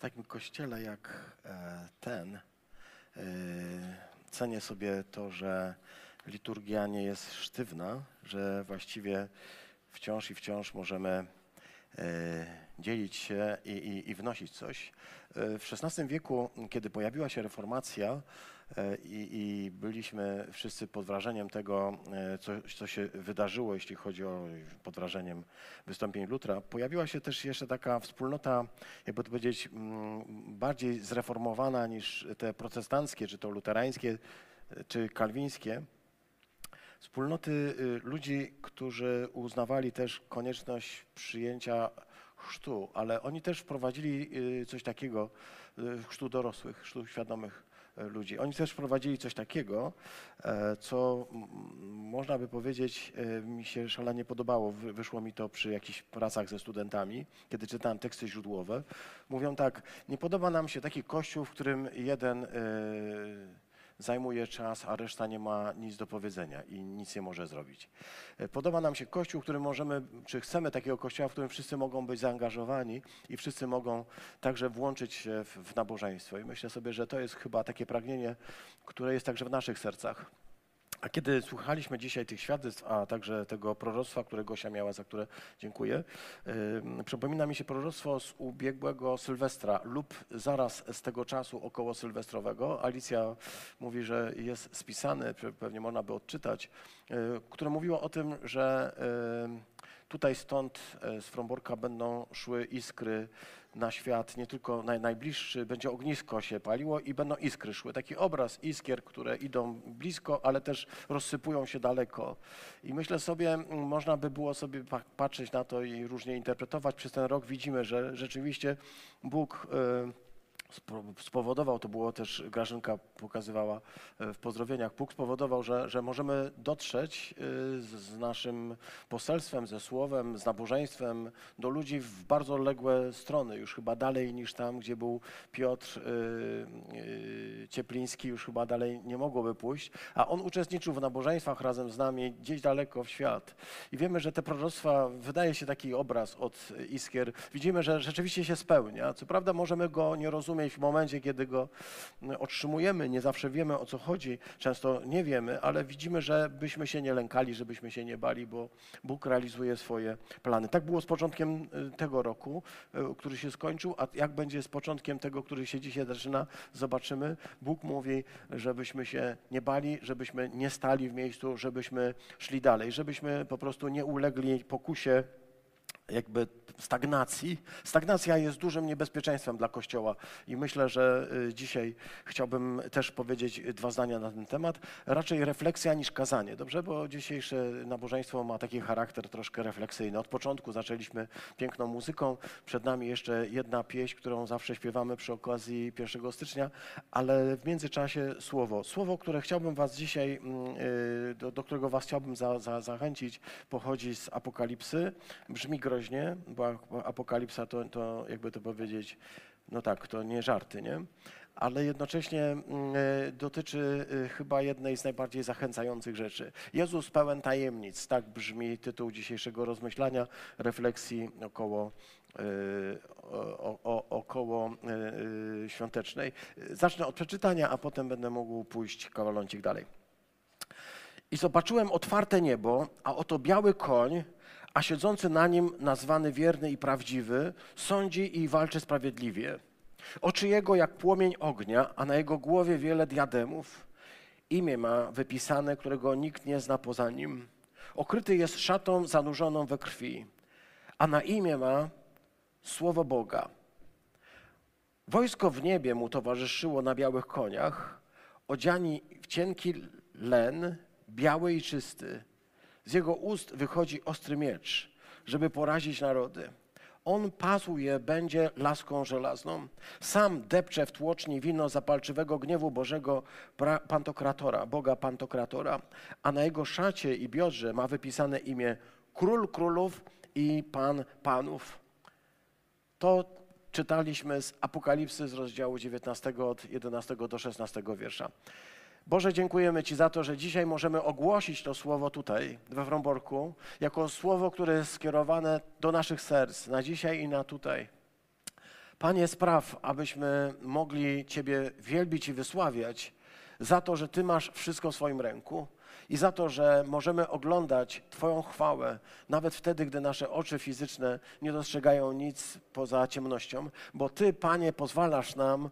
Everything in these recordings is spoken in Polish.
w takim kościele jak e, ten e, cenię sobie to, że liturgia nie jest sztywna, że właściwie wciąż i wciąż możemy e, dzielić się i, i, i wnosić coś. E, W XVI wieku, kiedy pojawiła się reformacja e, i, i byliśmy wszyscy pod wrażeniem tego, e, co, co się wydarzyło, jeśli chodzi o pod wrażeniem wystąpień Lutra, pojawiła się też jeszcze taka wspólnota, jakby to powiedzieć, mm, bardziej zreformowana niż te protestanckie, czy to luterańskie, czy kalwińskie. Wspólnoty y, ludzi, którzy uznawali też konieczność przyjęcia chrztu, ale oni też wprowadzili y, coś takiego, y, chrztu dorosłych, chrztu świadomych y, ludzi. Oni też wprowadzili coś takiego, e, co można by powiedzieć e, mi się szalenie podobało. Wy- Wyszło mi to przy jakichś pracach ze studentami, kiedy czytałem teksty źródłowe. Mówią tak, nie podoba nam się taki kościół, w którym jeden zajmuje czas, a reszta nie ma nic do powiedzenia i nic nie może zrobić. E, Podoba nam się kościół, w którym możemy, czy chcemy takiego kościoła, w którym wszyscy mogą być zaangażowani i wszyscy mogą także włączyć się w, w nabożeństwo. I myślę sobie, że to jest chyba takie pragnienie, które jest także w naszych sercach. A kiedy słuchaliśmy dzisiaj tych świadectw, a także tego proroctwa, które Gosia miała, za które dziękuję, yy, przypomina mi się proroctwo z ubiegłego Sylwestra lub zaraz z tego czasu około sylwestrowego. Alicja mówi, że jest spisane, pe- pewnie można by odczytać, yy, które mówiło o tym, że yy, tutaj stąd yy, z Fromborka będą szły iskry na świat, nie tylko naj, najbliższy, będzie ognisko się paliło i będą iskry szły. Taki obraz iskier, które idą blisko, ale też rozsypują się daleko. I myślę sobie, mm, można by było sobie pa- patrzeć na to i różnie interpretować. Przez ten rok widzimy, że rzeczywiście Bóg y, spro- spowodował, to było też Grażynka pokazywała e, w pozdrowieniach, Bóg spowodował, że, że możemy dotrzeć y, z, naszym poselstwem, ze słowem, z nabożeństwem do ludzi w bardzo odległe strony, już chyba dalej niż tam, gdzie był Piotr y, Ciepliński, już chyba dalej nie mogłoby pójść, a on uczestniczył w nabożeństwach razem z nami gdzieś daleko w świat. I wiemy, że te proroctwa, wydaje się taki obraz od Iskier, widzimy, że rzeczywiście się spełnia. Co prawda możemy go nie rozumieć w momencie, kiedy go otrzymujemy, nie zawsze wiemy o co chodzi, często nie wiemy, ale widzimy, że byśmy się nie lękali, żebyśmy się nie bali, bo Bóg realizuje swoje plany. Tak było z początkiem y, tego roku, y, który się skończył, a jak będzie z początkiem tego, który się dzisiaj zaczyna, zobaczymy. Bóg mówi, żebyśmy się nie bali, żebyśmy nie stali w miejscu, żebyśmy szli dalej, żebyśmy po prostu nie ulegli pokusie jakby stagnacji. Stagnacja jest dużym niebezpieczeństwem dla Kościoła i myślę, że y, dzisiaj chciałbym też powiedzieć dwa zdania na ten temat. Raczej refleksja niż kazanie, dobrze? Bo dzisiejsze nabożeństwo ma taki charakter troszkę refleksyjny. Od początku zaczęliśmy piękną muzyką, przed nami jeszcze jedna pieśń, którą zawsze śpiewamy przy okazji 1 stycznia, ale w międzyczasie słowo. Słowo, które chciałbym was dzisiaj, mm, y, do, do którego was chciałbym za, za, zachęcić, pochodzi z Apokalipsy. Brzmi groźnie, bo apokalipsa to, to jakby to powiedzieć, no tak, to nie żarty, nie? Ale jednocześnie mm, e, dotyczy e, chyba jednej z najbardziej zachęcających rzeczy. Jezus pełen tajemnic, tak brzmi tytuł dzisiejszego rozmyślania, refleksji około, e, o, o, około świątecznej. Zacznę od przeczytania, a potem będę mógł pójść kawaloncik dalej. I zobaczyłem otwarte niebo, a oto biały koń, a siedzący na nim, nazwany wierny i prawdziwy, sądzi i walczy sprawiedliwie. Oczy jego jak płomień ognia, a na jego głowie wiele diademów. Imię ma wypisane, którego nikt nie zna poza nim. Okryty jest szatą zanurzoną we krwi, a na imię ma słowo Boga. Wojsko w niebie mu towarzyszyło na białych koniach, odziani w cienki len, biały i czysty. Z jego ust wychodzi ostry miecz, żeby porazić narody. On pasł je będzie laską żelazną. Sam depcze w tłoczni wino zapalczywego gniewu Bożego Pantokratora, Boga Pantokratora, a na jego szacie i biodrze ma wypisane imię Król Królów i Pan Panów. To czytaliśmy z Apokalipsy z rozdziału 19 od 11 do 16 wiersza. Boże, dziękujemy Ci za to, że dzisiaj możemy ogłosić to słowo tutaj, we Fromborku, jako słowo, które jest skierowane do naszych serc, na dzisiaj i na tutaj. Panie, spraw, abyśmy mogli Ciebie wielbić i wysławiać za to, że Ty masz wszystko w swoim ręku i za to, że możemy oglądać Twoją chwałę, nawet wtedy, gdy nasze oczy fizyczne nie dostrzegają nic poza ciemnością, bo Ty, Panie, pozwalasz nam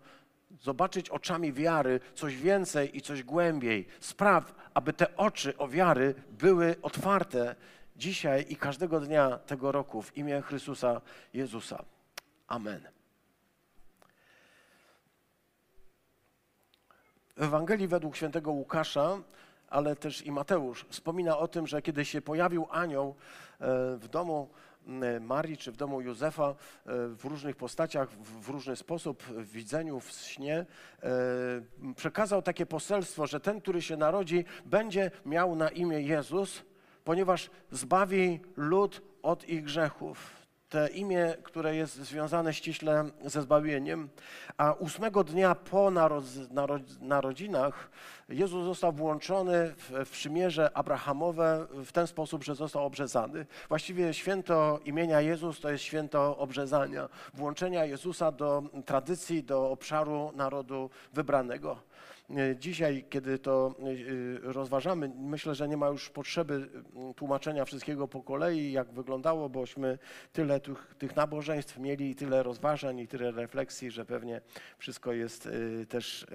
zobaczyć oczami wiary coś więcej i coś głębiej. Spraw, aby te oczy o wiary były otwarte dzisiaj i każdego dnia tego roku w imię Chrystusa Jezusa. Amen. W Ewangelii według świętego Łukasza, ale też i Mateusz wspomina o tym, że kiedy się pojawił anioł e, w domu Marii czy w domu Józefa e, w różnych postaciach, w różny sposób, w widzeniu, w śnie, e, przekazał takie poselstwo, że ten, który się narodzi, będzie miał na imię Jezus, ponieważ zbawi lud od ich grzechów te imię, które jest związane ściśle ze zbawieniem, a ósmego dnia po narodzinach Jezus został włączony w, przymierze Abrahamowe w ten sposób, że został obrzezany. Właściwie święto imienia Jezus to jest święto obrzezania, włączenia Jezusa do tradycji, do obszaru narodu wybranego. E, dzisiaj, kiedy to e, rozważamy, myślę, że nie ma już potrzeby tłumaczenia wszystkiego po kolei, jak wyglądało, bośmy tyle tych, tych nabożeństw mieli, tyle rozważań i tyle refleksji, że pewnie wszystko jest e, też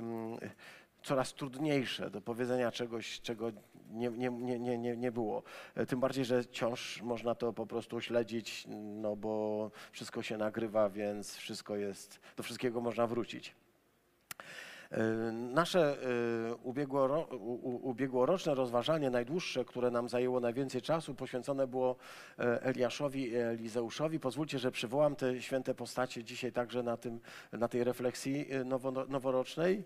coraz trudniejsze do powiedzenia czegoś, czego nie, nie, nie, nie, nie było. Tym bardziej, że wciąż można to po prostu śledzić, no bo wszystko się nagrywa, więc wszystko jest, do wszystkiego można wrócić. E, nasze e, ubiegłoroczne rozważanie, najdłuższe, które nam zajęło najwięcej czasu, poświęcone było e, Eliaszowi i Elizeuszowi. Pozwólcie, że przywołam te święte postacie dzisiaj także na, tym, na tej refleksji noworocznej.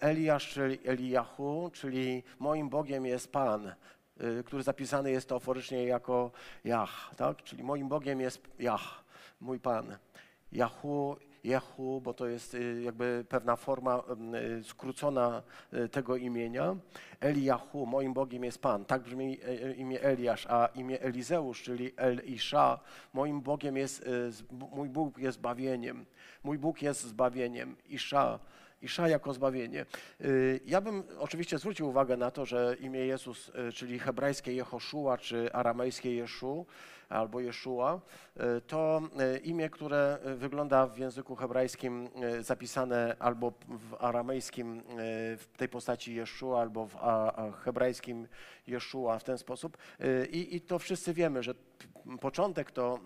Eliasz, czyli Eliahu, czyli moim Bogiem jest Pan, który zapisany jest teoforycznie jako Jach, tak? czyli moim Bogiem jest Jach, mój Pan. Jahu Jehu, bo to jest y, jakby pewna forma y, skrócona y, tego imienia. Eliahu, moim Bogiem jest Pan. Tak brzmi imię Eliasz, a imię Elizeusz, czyli Elisza, moim Bogiem jest, mój Bóg jest zbawieniem. Mój Bóg jest zbawieniem. Isza, Isza jako zbawienie. Ja bym oczywiście zwrócił uwagę na to, że imię Jezus, czyli hebrajskie Jehoszua, czy aramejskie Jeszu, albo Jeszua, e, to e, imię, które wygląda w języku hebrajskim zapisane albo w aramejskim w tej postaci Jeszua, albo w hebrajskim Jeszua w ten sposób. I, I to wszyscy wiemy, że początek to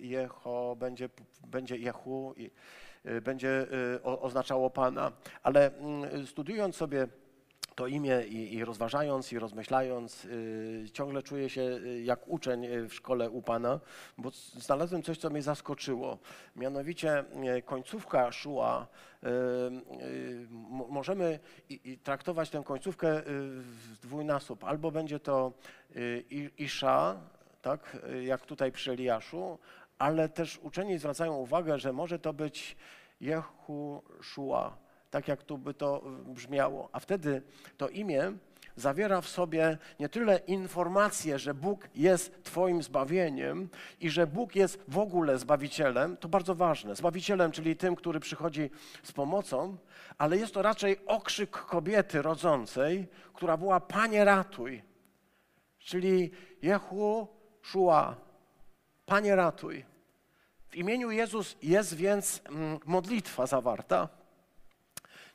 Jeho będzie, będzie Jehu i będzie oznaczało Pana. Ale mm, studiując sobie to imię i, i rozważając i rozmyślając, y, ciągle czuję się y, jak uczeń y, w szkole u Pana, bo znalazłem coś, co mnie zaskoczyło. Mianowicie końcówka Szua, y, y, możemy traktować tę końcówkę w dwójnasób. Albo będzie to Isza, tak, jak tutaj przy Eliaszu, ale też uczeni zwracają uwagę, że może to być Jehu Szua tak jak tu by to brzmiało. A wtedy to imię zawiera w sobie nie tyle informację, że Bóg jest Twoim zbawieniem i że Bóg jest w ogóle zbawicielem, to bardzo ważne. Zbawicielem, czyli tym, który przychodzi z pomocą, ale jest to raczej okrzyk kobiety rodzącej, która była Panie ratuj. Czyli Jehu Szua, Panie ratuj. W imieniu Jezus jest więc mm, modlitwa zawarta.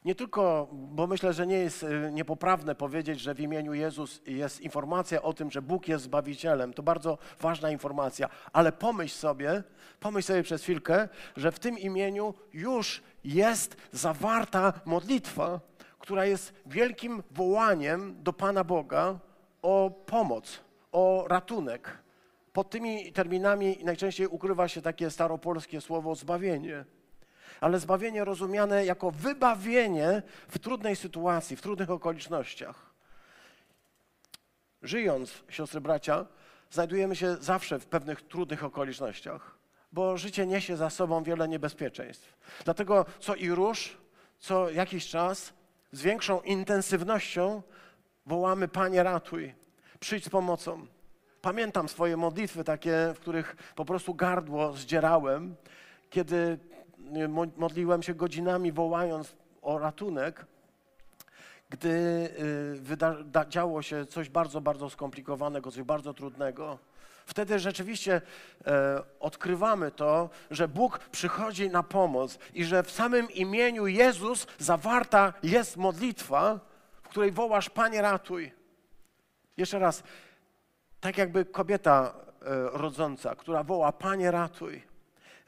Nie tylko, bo myślę, że nie jest y, niepoprawne powiedzieć, że w imieniu Jezus jest informacja o tym, że Bóg jest Zbawicielem. To bardzo ważna informacja. Ale pomyśl sobie, pomyśl sobie przez chwilkę, że w tym imieniu już jest zawarta modlitwa, która jest wielkim wołaniem do Pana Boga o pomoc, o ratunek. Pod tymi terminami najczęściej ukrywa się takie staropolskie słowo zbawienie ale zbawienie rozumiane jako wybawienie w trudnej sytuacji, w trudnych okolicznościach. Żyjąc, siostry bracia, znajdujemy się zawsze w pewnych trudnych okolicznościach, bo życie niesie za sobą wiele niebezpieczeństw. Dlatego co i róż, co jakiś czas z większą intensywnością wołamy Panie ratuj, przyjdź z pomocą. Pamiętam swoje modlitwy takie, w których po prostu gardło zdzierałem, kiedy modliłem się godzinami, wołając o ratunek, gdy y, działo się coś bardzo, bardzo skomplikowanego, coś bardzo trudnego. Wtedy rzeczywiście e, odkrywamy to, że Bóg przychodzi na pomoc i że w samym imieniu Jezus zawarta jest modlitwa, w której wołasz: Panie, ratuj. Jeszcze raz, tak jakby kobieta e, rodząca, która woła: Panie, ratuj.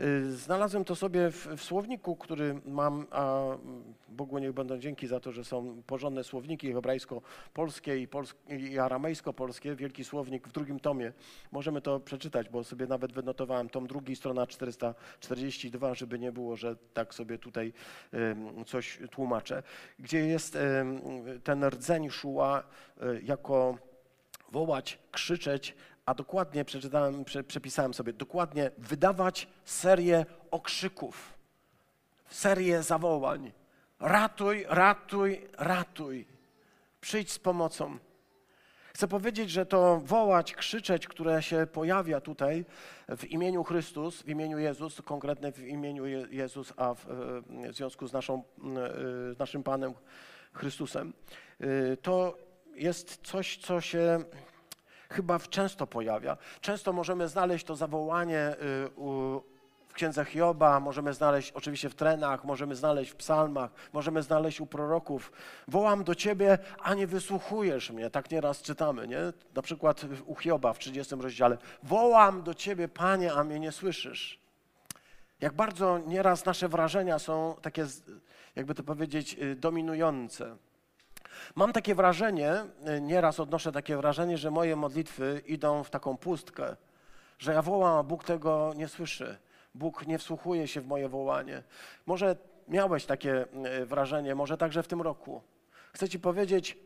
Y, Znalazłem to sobie w, w słowniku, który mam, a Bogu niech będą dzięki za to, że są porządne słowniki hebrajsko-polskie i, i aramejsko-polskie, wielki słownik w drugim tomie. Możemy to przeczytać, bo sobie nawet wynotowałem tom drugi, strona 442, żeby nie było, że tak sobie tutaj coś tłumaczę, gdzie jest ten rdzeń szuła e, jako wołać, krzyczeć, a dokładnie przeczytałem, prze, przepisałem sobie, dokładnie wydawać serię okrzyków, serię zawołań. Ratuj, ratuj, ratuj. Przyjdź z pomocą. Chcę powiedzieć, że to wołać, krzyczeć, które się pojawia tutaj w imieniu Chrystus, w imieniu Jezus, konkretnie w imieniu Je- Jezus, a w, e, w związku z naszą, e, z naszym Panem Chrystusem, e, to jest coś, co się chyba często pojawia. Często możemy znaleźć to zawołanie y, w księdze Hioba, możemy znaleźć oczywiście w trenach, możemy znaleźć w psalmach, możemy znaleźć u proroków. Wołam do ciebie, a nie wysłuchujesz mnie. Tak nieraz czytamy, nie? Na przykład u Hioba w 30 rozdziale. Wołam do ciebie, Panie, a mnie nie słyszysz. Jak bardzo nieraz nasze wrażenia są takie, jakby to powiedzieć, y, dominujące. Mam takie wrażenie, y, nieraz odnoszę takie wrażenie, że moje modlitwy idą w taką pustkę, że ja wołam, a Bóg tego nie słyszy. Bóg nie wsłuchuje się w moje wołanie. Może miałeś takie y, wrażenie, może także w tym roku. Chcę Ci powiedzieć,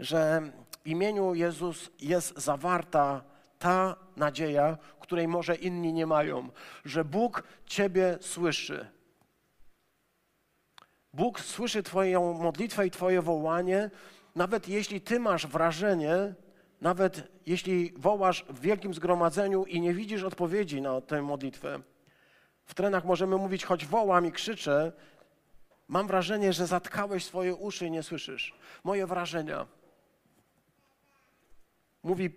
że w imieniu Jezus jest zawarta ta nadzieja, której może inni nie mają, że Bóg Ciebie słyszy. Bóg słyszy Twoją modlitwę i Twoje wołanie, nawet jeśli Ty masz wrażenie, nawet jeśli wołasz w wielkim zgromadzeniu i nie widzisz odpowiedzi na tę modlitwę. W trenach możemy mówić, choć wołam i krzyczę, mam wrażenie, że zatkałeś swoje uszy i nie słyszysz. Moje wrażenia. Mówi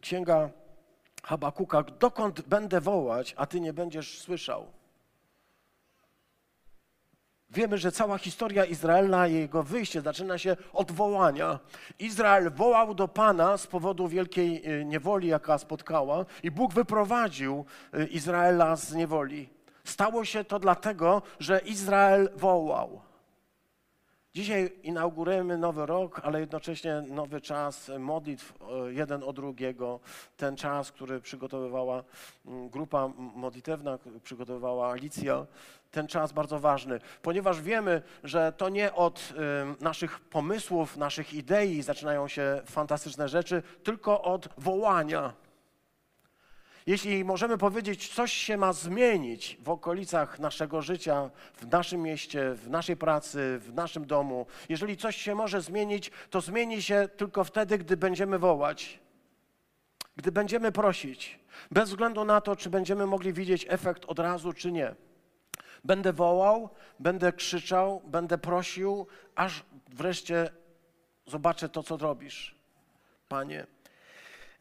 księga Habakuka, dokąd będę wołać, a Ty nie będziesz słyszał. Wiemy, że cała historia Izraela i jego wyjście zaczyna się od wołania. Izrael wołał do Pana z powodu wielkiej y, niewoli, jaka spotkała, i Bóg wyprowadził y, Izraela z niewoli. Stało się to dlatego, że Izrael wołał. Dzisiaj inaugurujemy nowy rok, ale jednocześnie nowy czas modlitw e, jeden o drugiego. Ten czas, który przygotowywała grupa modlitewna, przygotowywała Alicja. Ten czas bardzo ważny, ponieważ wiemy, że to nie od em, naszych pomysłów, naszych idei zaczynają się fantastyczne rzeczy, tylko od wołania. Jeśli możemy powiedzieć, coś się ma zmienić w okolicach naszego życia, w naszym mieście, w naszej pracy, w naszym domu, jeżeli coś się może zmienić, to zmieni się tylko wtedy, gdy będziemy wołać, gdy będziemy prosić, bez względu na to, czy będziemy mogli widzieć efekt od razu, czy nie. Będę wołał, będę krzyczał, będę prosił, aż wreszcie zobaczę to, co robisz. Panie,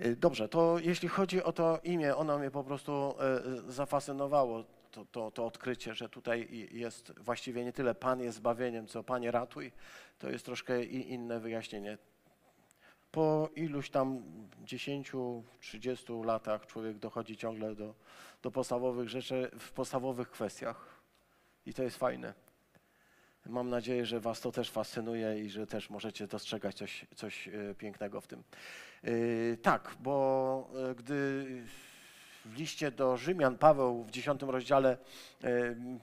Y, Dobrze, to jeśli chodzi o to imię, ono mnie po prostu e, zafascynowało, to, to, to odkrycie, że tutaj jest właściwie nie tyle Pan jest zbawieniem, co Panie ratuj, to jest troszkę inne wyjaśnienie. Po iluś tam 10, 30 latach człowiek dochodzi ciągle do, do podstawowych rzeczy w podstawowych kwestiach. I to jest fajne. Mam nadzieję, że Was to też fascynuje i że też możecie dostrzegać coś, coś e, pięknego w tym. Yy, Tak, bo e, gdy w liście do Rzymian Paweł w dziesiątym rozdziale e,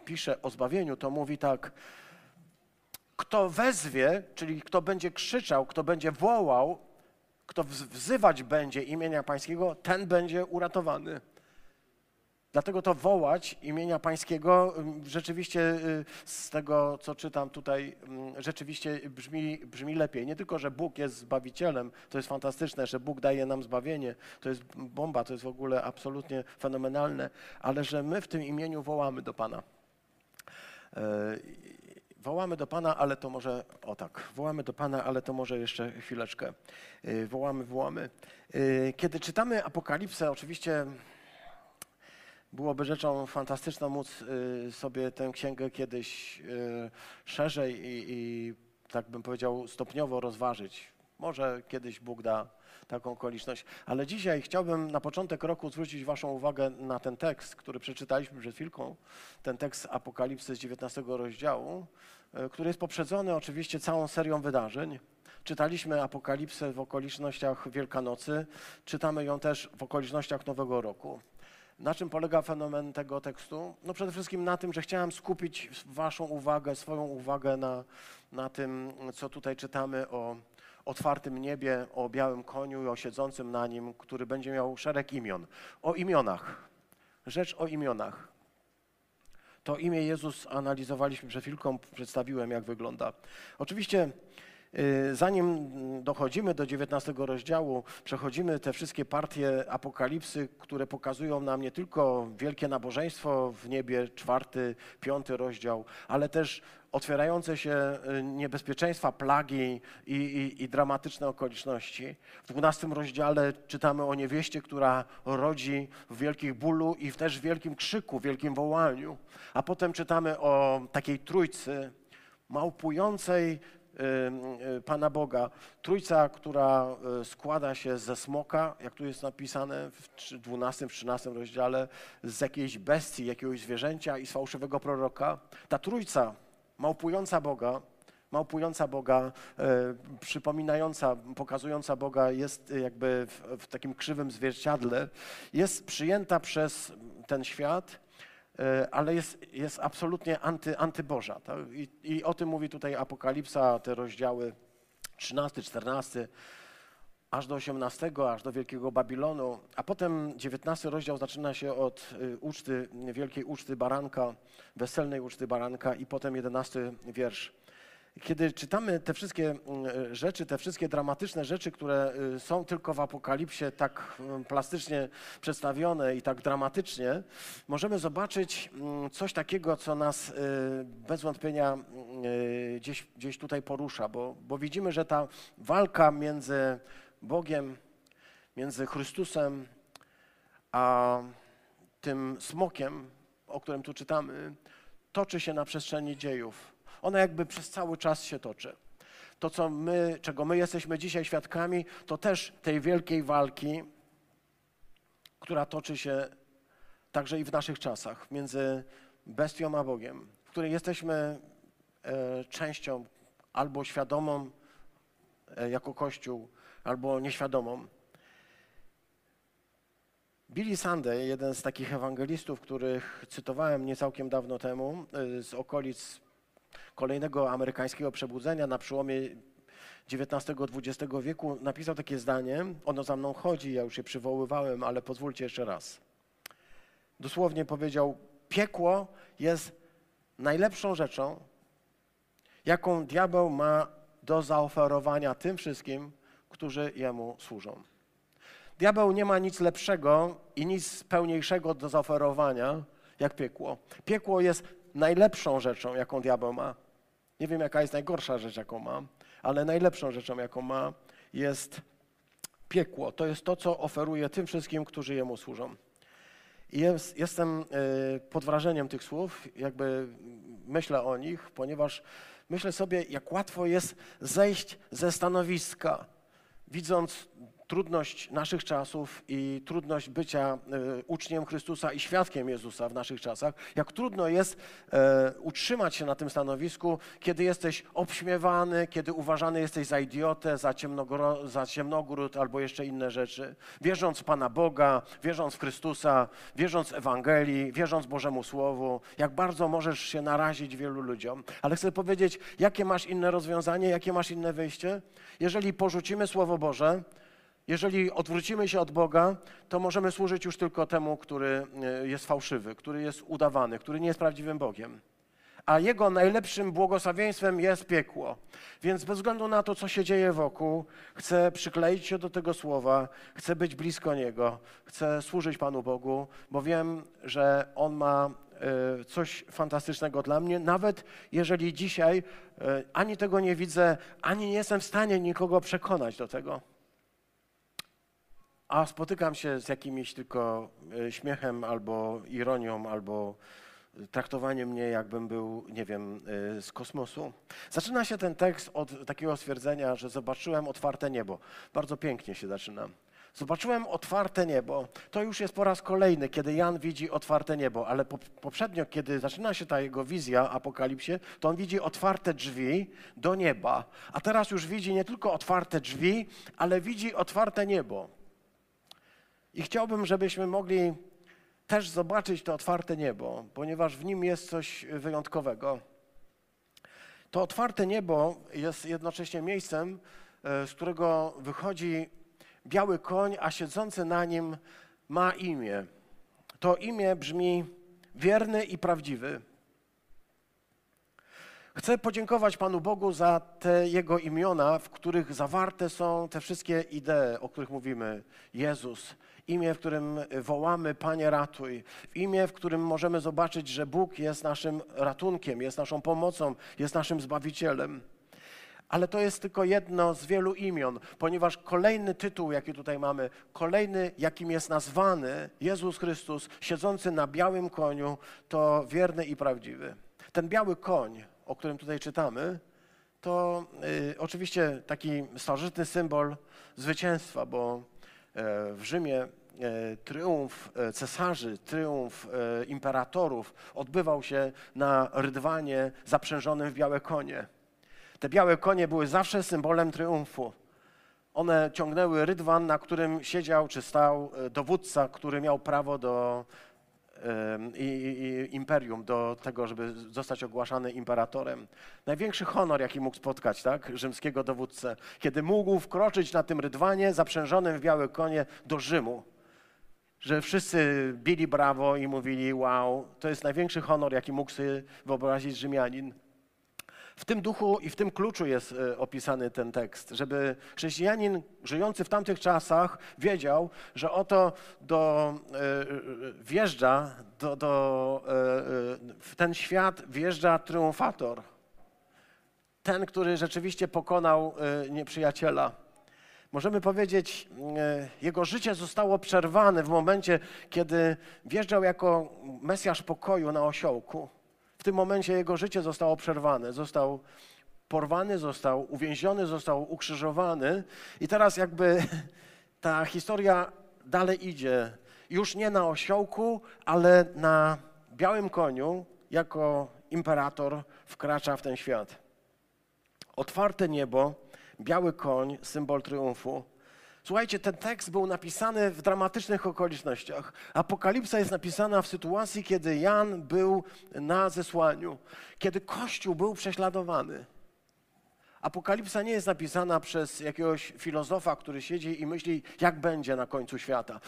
pisze o zbawieniu, to mówi tak: Kto wezwie, czyli kto będzie krzyczał, kto będzie wołał, kto wz- wzywać będzie imienia Pańskiego, ten będzie uratowany. Dlatego to wołać imienia Pańskiego ym, rzeczywiście y, z tego, co czytam tutaj, ym, rzeczywiście brzmi, brzmi lepiej. Nie tylko, że Bóg jest Zbawicielem, to jest fantastyczne, że Bóg daje nam zbawienie, to jest bomba, to jest w ogóle absolutnie fenomenalne, ale że my w tym imieniu wołamy do Pana. E, Wołamy do Pana, ale to może, o tak, wołamy do Pana, ale to może jeszcze chwileczkę. E, Wołamy, wołamy. E, Kiedy czytamy Apokalipsę, oczywiście byłoby rzeczą fantastyczną móc y, sobie tę księgę kiedyś y, szerzej i, i tak bym powiedział stopniowo rozważyć. Może kiedyś Bóg da taką okoliczność. Ale dzisiaj chciałbym na początek roku zwrócić Waszą uwagę na ten tekst, który przeczytaliśmy przed chwilką. Ten tekst Apokalipsy z 19 rozdziału, y, który jest poprzedzony oczywiście całą serią wydarzeń. Czytaliśmy Apokalipsę w okolicznościach Wielkanocy, czytamy ją też w okolicznościach Nowego Roku. Na czym polega fenomen tego tekstu? No przede wszystkim na tym, że chciałem skupić Waszą uwagę, swoją uwagę na, na tym, co tutaj czytamy o otwartym niebie, o białym koniu i o siedzącym na nim, który będzie miał szereg imion. O imionach. Rzecz o imionach. To imię Jezus analizowaliśmy przed chwilką, przedstawiłem, jak wygląda. Oczywiście Zanim dochodzimy do 19 rozdziału, przechodzimy te wszystkie partie apokalipsy, które pokazują nam nie tylko wielkie nabożeństwo w niebie, czwarty, piąty rozdział, ale też otwierające się y, niebezpieczeństwa, plagi i, i, i dramatyczne okoliczności. W 12 rozdziale czytamy o niewieście, która rodzi w wielkich bólu i też w wielkim krzyku, wielkim wołaniu. A potem czytamy o takiej trójcy małpującej Y, Pana Boga. Trójca, która y, składa się ze smoka, jak tu jest napisane w 12, w 13 rozdziale, z jakiejś bestii, jakiegoś zwierzęcia i z fałszywego proroka. Ta trójca, małpująca Boga, małpująca Boga, e, przypominająca, pokazująca Boga, jest jakby w, w takim krzywym zwierciadle, jest przyjęta przez ten świat E, ale jest, jest absolutnie anty, antyboża. Tak? I, I o tym mówi tutaj Apokalipsa, te rozdziały 13, 14, aż do 18, aż do Wielkiego Babilonu, a potem 19 rozdział zaczyna się od y, uczty, wielkiej uczty baranka, weselnej uczty baranka i potem 11 wiersz. Kiedy czytamy te wszystkie mm, rzeczy, te wszystkie dramatyczne rzeczy, które y, są tylko w Apokalipsie tak mm, plastycznie przedstawione i tak dramatycznie, możemy zobaczyć mm, coś takiego, co nas y, bez wątpienia y, gdzieś, gdzieś tutaj porusza, bo, bo widzimy, że ta walka między Bogiem, między Chrystusem, a tym smokiem, o którym tu czytamy, toczy się na przestrzeni dziejów ona jakby przez cały czas się toczy. To, co my, czego my jesteśmy dzisiaj świadkami, to też tej wielkiej walki, która toczy się także i w naszych czasach między bestią a Bogiem, w której jesteśmy e, częścią albo świadomą e, jako Kościół, albo nieświadomą. Billy Sunday, jeden z takich ewangelistów, których cytowałem nie całkiem dawno temu, e, z okolic kolejnego amerykańskiego przebudzenia na przełomie XIX-XX wieku napisał takie zdanie, ono za mną chodzi, ja już je przywoływałem, ale pozwólcie jeszcze raz. Dosłownie powiedział, piekło jest najlepszą rzeczą, jaką diabeł ma do zaoferowania tym wszystkim, którzy jemu służą. Diabeł nie ma nic lepszego i nic pełniejszego do zaoferowania jak piekło. Piekło jest najlepszą rzeczą, jaką diabeł ma. Nie wiem, jaka jest najgorsza rzecz, jaką ma, ale najlepszą rzeczą, jaką ma, jest piekło. To jest to, co oferuje tym wszystkim, którzy jemu służą. I jest, jestem e, pod wrażeniem tych słów, jakby myślę o nich, ponieważ myślę sobie, jak łatwo jest zejść ze stanowiska, widząc trudność naszych czasów i trudność bycia e, uczniem Chrystusa i świadkiem Jezusa w naszych czasach, jak trudno jest e, utrzymać się na tym stanowisku, kiedy jesteś obśmiewany, kiedy uważany jesteś za idiotę, za, za ciemnogród albo jeszcze inne rzeczy. Wierząc w Pana Boga, wierząc w Chrystusa, wierząc w Ewangelii, wierząc Bożemu Słowu, jak bardzo możesz się narazić wielu ludziom. Ale chcę powiedzieć, jakie masz inne rozwiązanie, jakie masz inne wyjście? Jeżeli porzucimy Słowo Boże, jeżeli odwrócimy się od Boga, to możemy służyć już tylko temu, który e, jest fałszywy, który jest udawany, który nie jest prawdziwym Bogiem. A jego najlepszym błogosławieństwem jest piekło. Więc bez względu na to, co się dzieje wokół, chcę przykleić się do tego słowa, chcę być blisko niego, chcę służyć Panu Bogu, bo wiem, że on ma e, coś fantastycznego dla mnie, nawet jeżeli dzisiaj e, ani tego nie widzę, ani nie jestem w stanie nikogo przekonać do tego. A spotykam się z jakimś tylko e, śmiechem albo ironią, albo traktowanie mnie, jakbym był, nie wiem, y, z kosmosu. Zaczyna się ten tekst od takiego stwierdzenia, że zobaczyłem otwarte niebo. Bardzo pięknie się zaczyna. Zobaczyłem otwarte niebo. To już jest po raz kolejny, kiedy Jan widzi otwarte niebo, ale poprzednio, kiedy zaczyna się ta jego wizja apokalipsie, to on widzi otwarte drzwi do nieba. A teraz już widzi nie tylko otwarte drzwi, ale widzi otwarte niebo. I chciałbym, żebyśmy mogli też zobaczyć to otwarte niebo, ponieważ w nim jest coś wyjątkowego. To otwarte niebo jest jednocześnie miejscem, e, z którego wychodzi biały koń, a siedzący na nim ma imię. To imię brzmi wierny i prawdziwy. Chcę podziękować Panu Bogu za te Jego imiona, w których zawarte są te wszystkie idee, o których mówimy. Jezus, imię, w którym wołamy Panie ratuj, imię, w którym możemy zobaczyć, że Bóg jest naszym ratunkiem, jest naszą pomocą, jest naszym Zbawicielem. Ale to jest tylko jedno z wielu imion, ponieważ kolejny tytuł, jaki tutaj mamy, kolejny, jakim jest nazwany Jezus Chrystus, siedzący na białym koniu, to wierny i prawdziwy. Ten biały koń, o którym tutaj czytamy, to y, oczywiście taki starożytny symbol zwycięstwa, bo w Rzymie e, triumf e, cesarzy, triumf e, imperatorów odbywał się na rydwanie zaprzężonym w białe konie. Te białe konie były zawsze symbolem triumfu. One ciągnęły rydwan, na którym siedział czy stał e, dowódca, który miał prawo do i, i, imperium, do tego, żeby zostać ogłaszany imperatorem. Największy honor, jaki mógł spotkać, tak, rzymskiego dowódcę, kiedy mógł wkroczyć na tym rydwanie zaprzężonym w białe konie do Rzymu. Że wszyscy bili brawo i mówili, wow, to jest największy honor, jaki mógł sobie wyobrazić Rzymianin. W tym duchu i w tym kluczu jest e, opisany ten tekst, żeby chrześcijanin żyjący w tamtych czasach wiedział, że oto do, e, e, wjeżdża do, do, w ten świat wjeżdża triumfator. Ten, który rzeczywiście pokonał nieprzyjaciela. Możemy powiedzieć, jego życie zostało przerwane w momencie, kiedy wjeżdżał jako Mesjasz pokoju na osiołku. W tym momencie jego życie zostało przerwane, został porwany, został uwięziony, został ukrzyżowany i teraz jakby ta historia dalej idzie. Już nie na osiołku, ale na białym koniu, jako imperator wkracza w ten świat. Otwarte niebo, biały koń, symbol triumfu. Słuchajcie, ten tekst był napisany w dramatycznych okolicznościach. Apokalipsa jest napisana w sytuacji, kiedy Jan był na zesłaniu, kiedy Kościół był prześladowany. Apokalipsa nie jest napisana przez jakiegoś filozofa, który siedzi i myśli, jak będzie na końcu świata.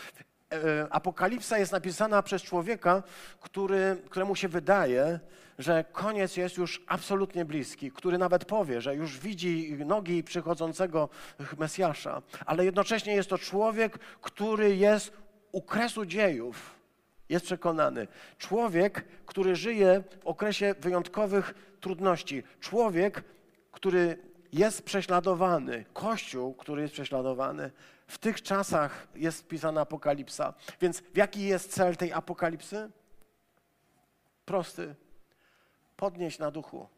E, Apokalipsa jest napisana przez człowieka, który, któremu się wydaje, że koniec jest już absolutnie bliski, który nawet powie, że już widzi nogi przychodzącego Mesjasza, ale jednocześnie jest to człowiek, który jest u kresu dziejów. Jest przekonany. Człowiek, który żyje w okresie wyjątkowych trudności. Człowiek, który jest prześladowany. Kościół, który jest prześladowany. W tych czasach jest pisana apokalipsa. Więc jaki jest cel tej apokalipsy? Prosty. Podnieść na duchu.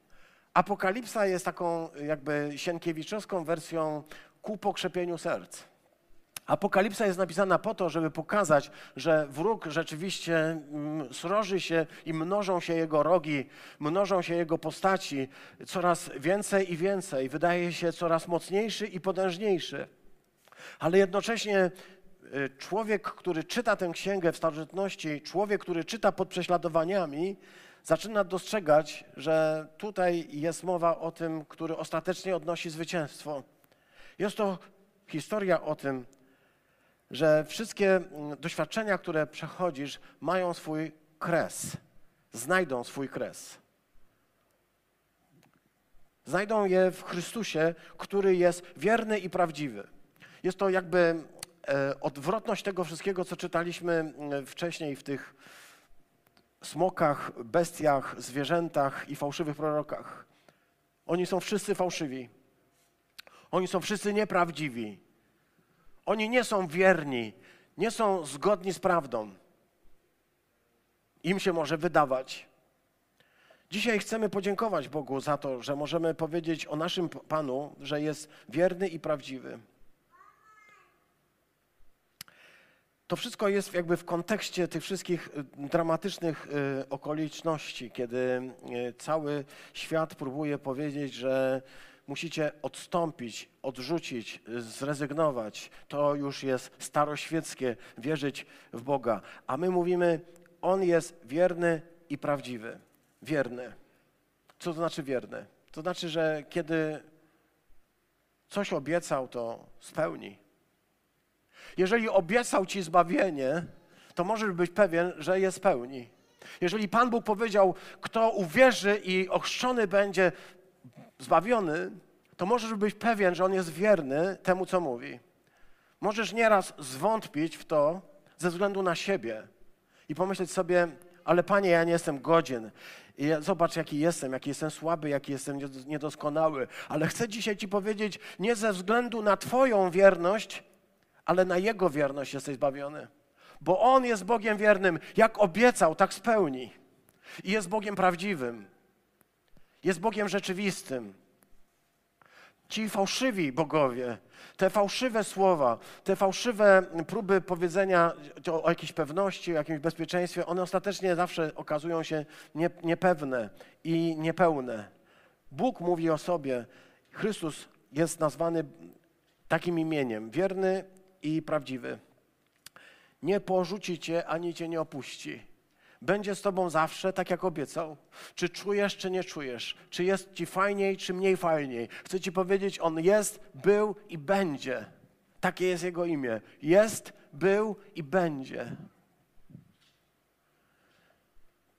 Apokalipsa jest taką jakby sienkiewiczowską wersją ku pokrzepieniu serc. Apokalipsa jest napisana po to, żeby pokazać, że wróg rzeczywiście mm, sroży się i mnożą się jego rogi, mnożą się jego postaci coraz więcej i więcej. Wydaje się coraz mocniejszy i potężniejszy. Ale jednocześnie y, człowiek, który czyta tę księgę w starożytności, człowiek, który czyta pod prześladowaniami, zaczyna dostrzegać, że tutaj jest mowa o tym, który ostatecznie odnosi zwycięstwo. Jest to historia o tym, że wszystkie doświadczenia, które przechodzisz, mają swój kres, znajdą swój kres. Znajdą je w Chrystusie, który jest wierny i prawdziwy. Jest to jakby e, odwrotność tego wszystkiego, co czytaliśmy wcześniej w tych smokach, bestiach, zwierzętach i fałszywych prorokach. Oni są wszyscy fałszywi. Oni są wszyscy nieprawdziwi. Oni nie są wierni, nie są zgodni z prawdą. Im się może wydawać. Dzisiaj chcemy podziękować Bogu za to, że możemy powiedzieć o naszym Panu, że jest wierny i prawdziwy. To wszystko jest jakby w kontekście tych wszystkich y, dramatycznych y, okoliczności, kiedy y, cały świat próbuje powiedzieć, że musicie odstąpić, odrzucić, zrezygnować. To już jest staroświeckie, wierzyć w Boga. A my mówimy, On jest wierny i prawdziwy. Wierny. Co to znaczy wierny? To znaczy, że kiedy coś obiecał, to spełni. Jeżeli obiecał ci zbawienie, to możesz być pewien, że je spełni. Jeżeli Pan Bóg powiedział, kto uwierzy i ochrzczony będzie zbawiony, to możesz być pewien, że On jest wierny temu, co mówi. Możesz nieraz zwątpić w to ze względu na siebie i pomyśleć sobie, ale Panie, ja nie jestem godzien. I zobacz, jaki jestem, jaki jestem słaby, jaki jestem niedoskonały. Ale chcę dzisiaj Ci powiedzieć, nie ze względu na Twoją wierność, ale na Jego wierność jesteś zbawiony. Bo On jest Bogiem wiernym. Jak obiecał, tak spełni. I jest Bogiem prawdziwym. Jest Bogiem rzeczywistym. Ci fałszywi bogowie, te fałszywe słowa, te fałszywe próby powiedzenia o jakiejś pewności, o jakimś bezpieczeństwie, one ostatecznie zawsze okazują się nie, niepewne i niepełne. Bóg mówi o sobie, Chrystus jest nazwany takim imieniem, wierny i prawdziwy. Nie porzuci cię, ani cię nie opuści. Będzie z tobą zawsze, tak jak obiecał. Czy czujesz, czy nie czujesz? Czy jest ci fajniej, czy mniej fajniej? Chcę ci powiedzieć, on jest, był i będzie. Takie jest jego imię. Jest, był i będzie.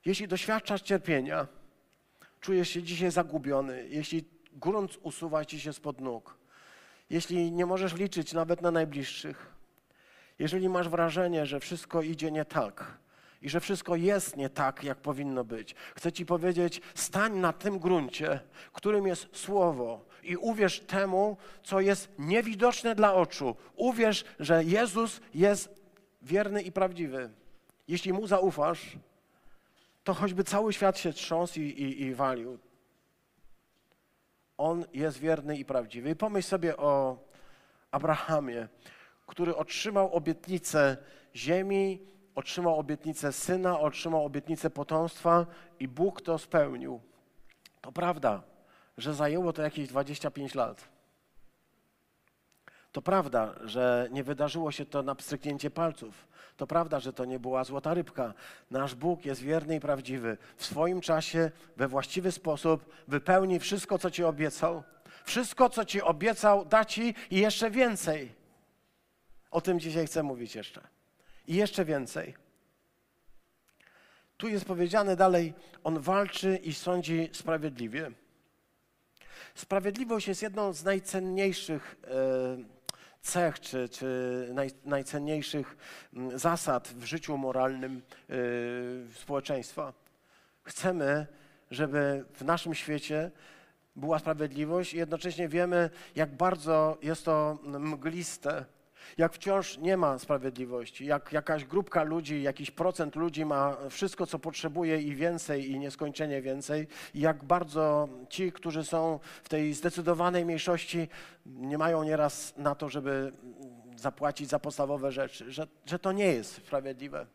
Jeśli doświadczasz cierpienia, czujesz się dzisiaj zagubiony, jeśli grunt usuwa ci się spod nóg, jeśli nie możesz liczyć nawet na najbliższych, jeżeli masz wrażenie, że wszystko idzie nie tak i że wszystko jest nie tak, jak powinno być, chcę Ci powiedzieć: stań na tym gruncie, którym jest Słowo, i uwierz temu, co jest niewidoczne dla oczu. Uwierz, że Jezus jest wierny i prawdziwy. Jeśli mu zaufasz, to choćby cały świat się trząsł i, i, i walił, on jest wierny i prawdziwy. I pomyśl sobie o Abrahamie, który otrzymał obietnicę ziemi, otrzymał obietnicę syna, otrzymał obietnicę potomstwa i Bóg to spełnił. To prawda, że zajęło to jakieś 25 lat. To prawda, że nie wydarzyło się to na pstryknięcie palców. To prawda, że to nie była złota rybka. Nasz Bóg jest wierny i prawdziwy. W swoim czasie, we właściwy sposób wypełni wszystko, co Ci obiecał. Wszystko, co Ci obiecał, da Ci i jeszcze więcej. O tym dzisiaj chcę mówić jeszcze. I jeszcze więcej. Tu jest powiedziane dalej, on walczy i sądzi sprawiedliwie. Sprawiedliwość jest jedną z najcenniejszych e, cech czy, czy naj, najcenniejszych mm, zasad w życiu moralnym yy, społeczeństwa. Chcemy, żeby w naszym świecie była sprawiedliwość i jednocześnie wiemy, jak bardzo jest to mgliste, jak wciąż nie ma sprawiedliwości, jak jakaś grupka ludzi, jakiś procent ludzi ma wszystko, co potrzebuje i więcej, i nieskończenie więcej, i jak bardzo ci, którzy są w tej zdecydowanej mniejszości, nie mają nieraz na to, żeby zapłacić za podstawowe rzeczy, że, że to nie jest sprawiedliwe.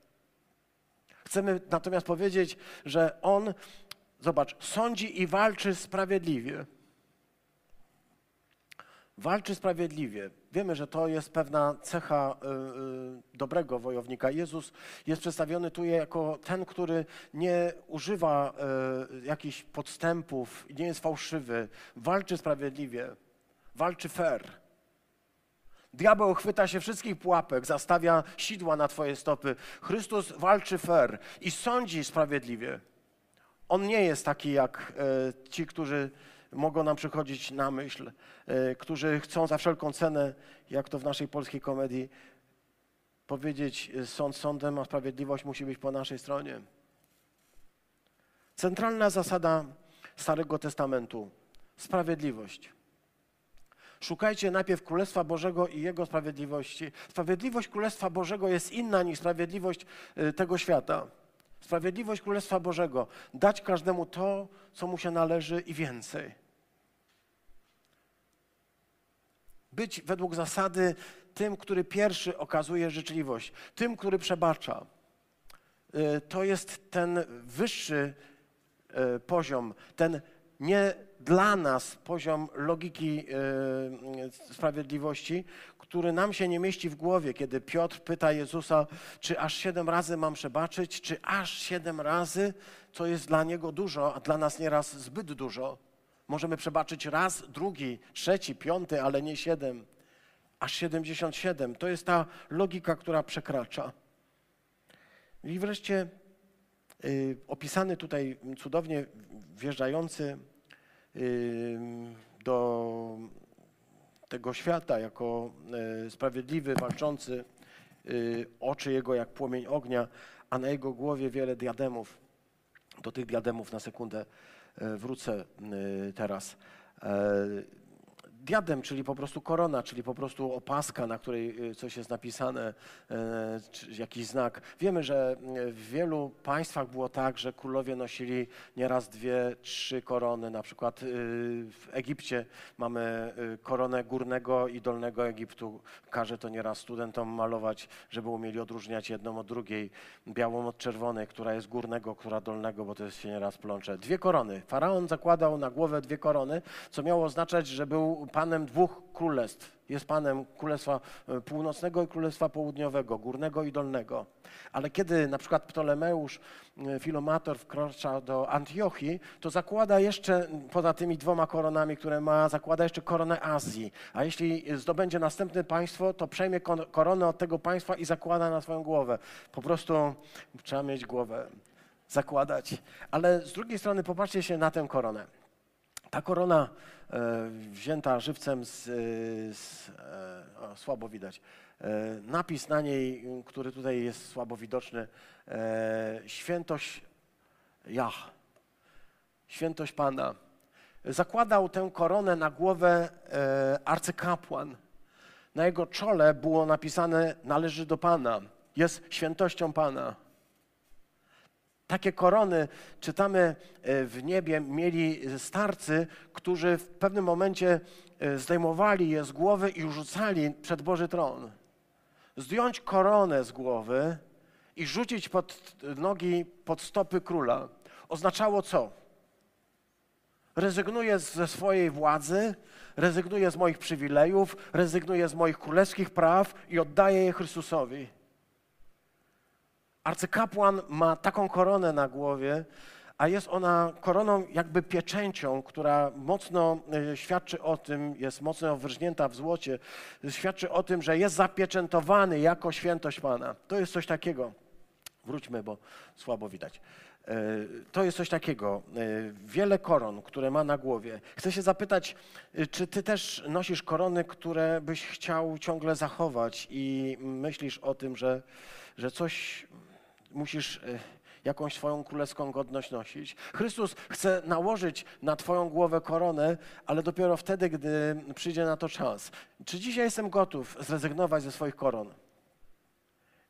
Chcemy natomiast powiedzieć, że On, zobacz, sądzi i walczy sprawiedliwie walczy sprawiedliwie. Wiemy, że to jest pewna cecha y, y, dobrego wojownika. Jezus jest przedstawiony tu jako ten, który nie używa y, jakichś podstępów, nie jest fałszywy, walczy sprawiedliwie, walczy fair. Diabeł chwyta się wszystkich pułapek, zastawia sidła na Twoje stopy. Chrystus walczy fair i sądzi sprawiedliwie. On nie jest taki jak ci, którzy mogą nam przychodzić na myśl, e, którzy chcą za wszelką cenę, jak to w naszej polskiej komedii, powiedzieć sąd sądem, a sprawiedliwość musi być po naszej stronie. Centralna zasada Starego Testamentu sprawiedliwość. Szukajcie najpierw Królestwa Bożego i Jego sprawiedliwości. Sprawiedliwość Królestwa Bożego jest inna niż sprawiedliwość y, tego świata. Sprawiedliwość Królestwa Bożego dać każdemu to, co mu się należy i więcej. Być według zasady tym, który pierwszy okazuje życzliwość, tym, który przebacza. Y, to jest ten wyższy y, poziom, ten nie dla nas poziom logiki y, sprawiedliwości, który nam się nie mieści w głowie, kiedy Piotr pyta Jezusa, czy aż siedem razy mam przebaczyć, czy aż siedem razy, co jest dla niego dużo, a dla nas nieraz zbyt dużo. Możemy przebaczyć raz, drugi, trzeci, piąty, ale nie siedem. Aż 77. To jest ta logika, która przekracza. I wreszcie y, opisany tutaj cudownie wjeżdżający y, do tego świata jako y, sprawiedliwy, walczący, y, oczy jego jak płomień ognia, a na jego głowie wiele diademów. Do tych diademów na sekundę y, wrócę teraz. Diadem, czyli po prostu korona, czyli po prostu opaska, na której y, coś jest napisane, czy jakiś znak. Wiemy, że y, w wielu państwach było tak, że królowie nosili nieraz dwie, trzy korony. Na przykład y, w Egipcie mamy y, koronę górnego i dolnego Egiptu. Każe to nieraz studentom malować, żeby umieli odróżniać jedną od drugiej. Białą od czerwonej, która jest górnego, która dolnego, bo to jest się nieraz plącze. Dwie korony. Faraon zakładał na głowę dwie korony, co miało oznaczać, że był panem dwóch królestw. Jest panem Królestwa e, Północnego i Królestwa Południowego, Górnego i Dolnego. Ale kiedy na przykład Ptolemeusz, e, Filomator wkracza do Antiochii, to zakłada jeszcze, poza tymi dwoma koronami, które ma, zakłada jeszcze koronę Azji. A jeśli zdobędzie następne państwo, to przejmie koronę od tego państwa i zakłada na swoją głowę. Po prostu trzeba mieć głowę, zakładać. Ale z drugiej strony popatrzcie się na tę koronę. Ta korona e, wzięta żywcem z, e, z e, o, słabo widać. Napis na niej, który tutaj jest słabo widoczny, świętość Jach, świętość Pana. Zakładał tę koronę na głowę arcykapłan. Na jego czole było napisane należy do Pana, jest świętością Pana. Takie korony, czytamy e, w niebie, mieli starcy, którzy w pewnym momencie e, zdejmowali je z głowy i rzucali przed Boży tron. Zdjąć koronę z głowy i rzucić pod nogi, pod stopy króla oznaczało co? Rezygnuję ze swojej władzy, rezygnuję z moich przywilejów, rezygnuję z moich królewskich praw i oddaję je Chrystusowi. Arcykapłan ma taką koronę na głowie, a jest ona koroną jakby pieczęcią, która mocno e, świadczy o tym, jest mocno wyrżnięta w złocie, świadczy o tym, że jest zapieczętowany jako świętość Pana. To jest coś takiego. Wróćmy, bo słabo widać. E, to jest coś takiego. E, wiele koron, które ma na głowie. Chcę się zapytać, czy ty też nosisz korony, które byś chciał ciągle zachować i myślisz o tym, że, że coś musisz e, jakąś swoją królewską godność nosić. Chrystus chce nałożyć na Twoją głowę koronę, ale dopiero wtedy, gdy przyjdzie na to czas. Czy dzisiaj jestem gotów zrezygnować ze swoich koron?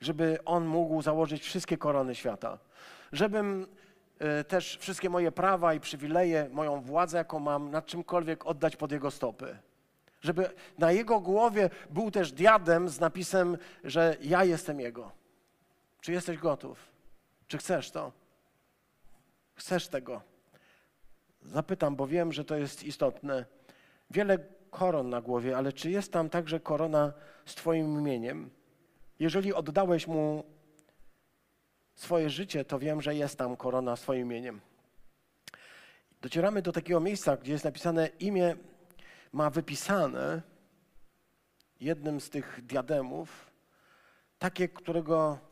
Żeby On mógł założyć wszystkie korony świata. Żebym e, też wszystkie moje prawa i przywileje, moją władzę, jaką mam, nad czymkolwiek oddać pod Jego stopy. Żeby na Jego głowie był też diadem z napisem, że ja jestem Jego. Czy jesteś gotów? Czy chcesz to? Chcesz tego? Zapytam, bo wiem, że to jest istotne. Wiele koron na głowie, ale czy jest tam także korona z Twoim imieniem? Jeżeli oddałeś mu swoje życie, to wiem, że jest tam korona z Twoim imieniem. Docieramy do takiego miejsca, gdzie jest napisane imię ma wypisane jednym z tych diademów, takie, którego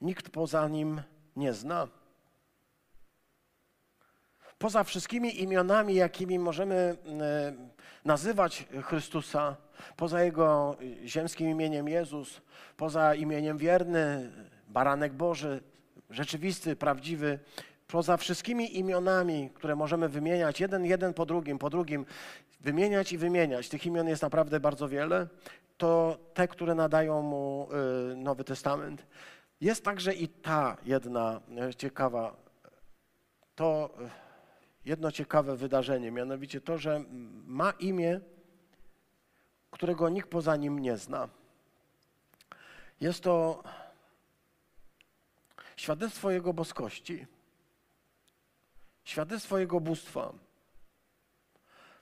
nikt poza nim nie zna. Poza wszystkimi imionami, jakimi możemy e, nazywać Chrystusa, poza Jego ziemskim imieniem Jezus, poza imieniem wierny, baranek Boży, rzeczywisty, prawdziwy, poza wszystkimi imionami, które możemy wymieniać, jeden, jeden po drugim, po drugim, wymieniać i wymieniać, tych imion jest naprawdę bardzo wiele, to te, które nadają mu y, Nowy Testament. Jest także i ta jedna y, ciekawa, to y, jedno ciekawe wydarzenie, mianowicie to, że ma imię, którego nikt poza nim nie zna. Jest to świadectwo Jego boskości, świadectwo Jego bóstwa,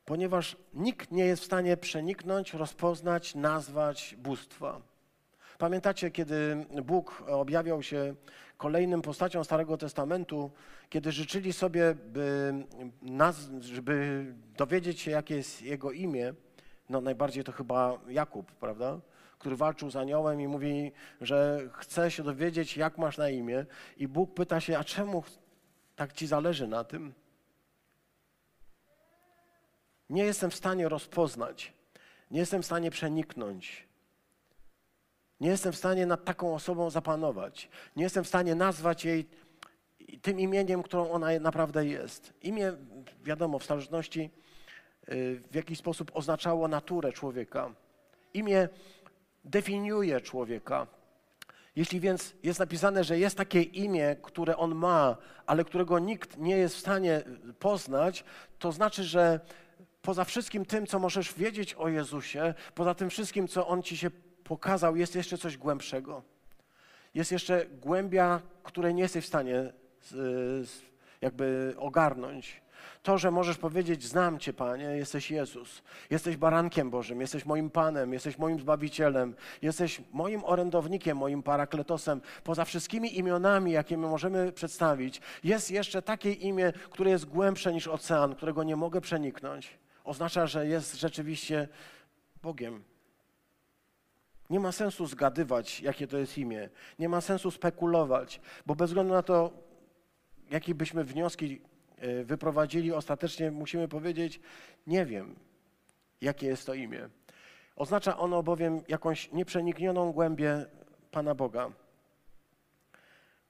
ponieważ nikt nie jest w stanie przeniknąć, rozpoznać, nazwać bóstwa. Pamiętacie, kiedy Bóg objawiał się kolejnym postaciom Starego Testamentu, kiedy życzyli sobie, by, żeby dowiedzieć się, jakie jest Jego imię, no najbardziej to chyba Jakub, prawda? Który walczył z aniołem i mówi, że chce się dowiedzieć, jak masz na imię. I Bóg pyta się, a czemu tak ci zależy na tym? Nie jestem w stanie rozpoznać, nie jestem w stanie przeniknąć. Nie jestem w stanie nad taką osobą zapanować. Nie jestem w stanie nazwać jej tym imieniem, którą ona naprawdę jest. Imię, wiadomo, w starożytności y, w jakiś sposób oznaczało naturę człowieka. Imię definiuje człowieka. Jeśli więc jest napisane, że jest takie imię, które on ma, ale którego nikt nie jest w stanie poznać, to znaczy, że poza wszystkim tym, co możesz wiedzieć o Jezusie, poza tym wszystkim, co on ci się pokazał, jest jeszcze coś głębszego. Jest jeszcze głębia, której nie jesteś w stanie jakby ogarnąć. To, że możesz powiedzieć, znam Cię, Panie, jesteś Jezus, jesteś barankiem Bożym, jesteś moim Panem, jesteś moim Zbawicielem, jesteś moim orędownikiem, moim parakletosem. Poza wszystkimi imionami, jakie my możemy przedstawić, jest jeszcze takie imię, które jest głębsze niż ocean, którego nie mogę przeniknąć. Oznacza, że jest rzeczywiście Bogiem. Nie ma sensu zgadywać, jakie to jest imię. Nie ma sensu spekulować, bo bez względu na to, jakie byśmy wnioski e, wyprowadzili, ostatecznie musimy powiedzieć, nie wiem, jakie jest to imię. Oznacza ono bowiem jakąś nieprzeniknioną głębię Pana Boga.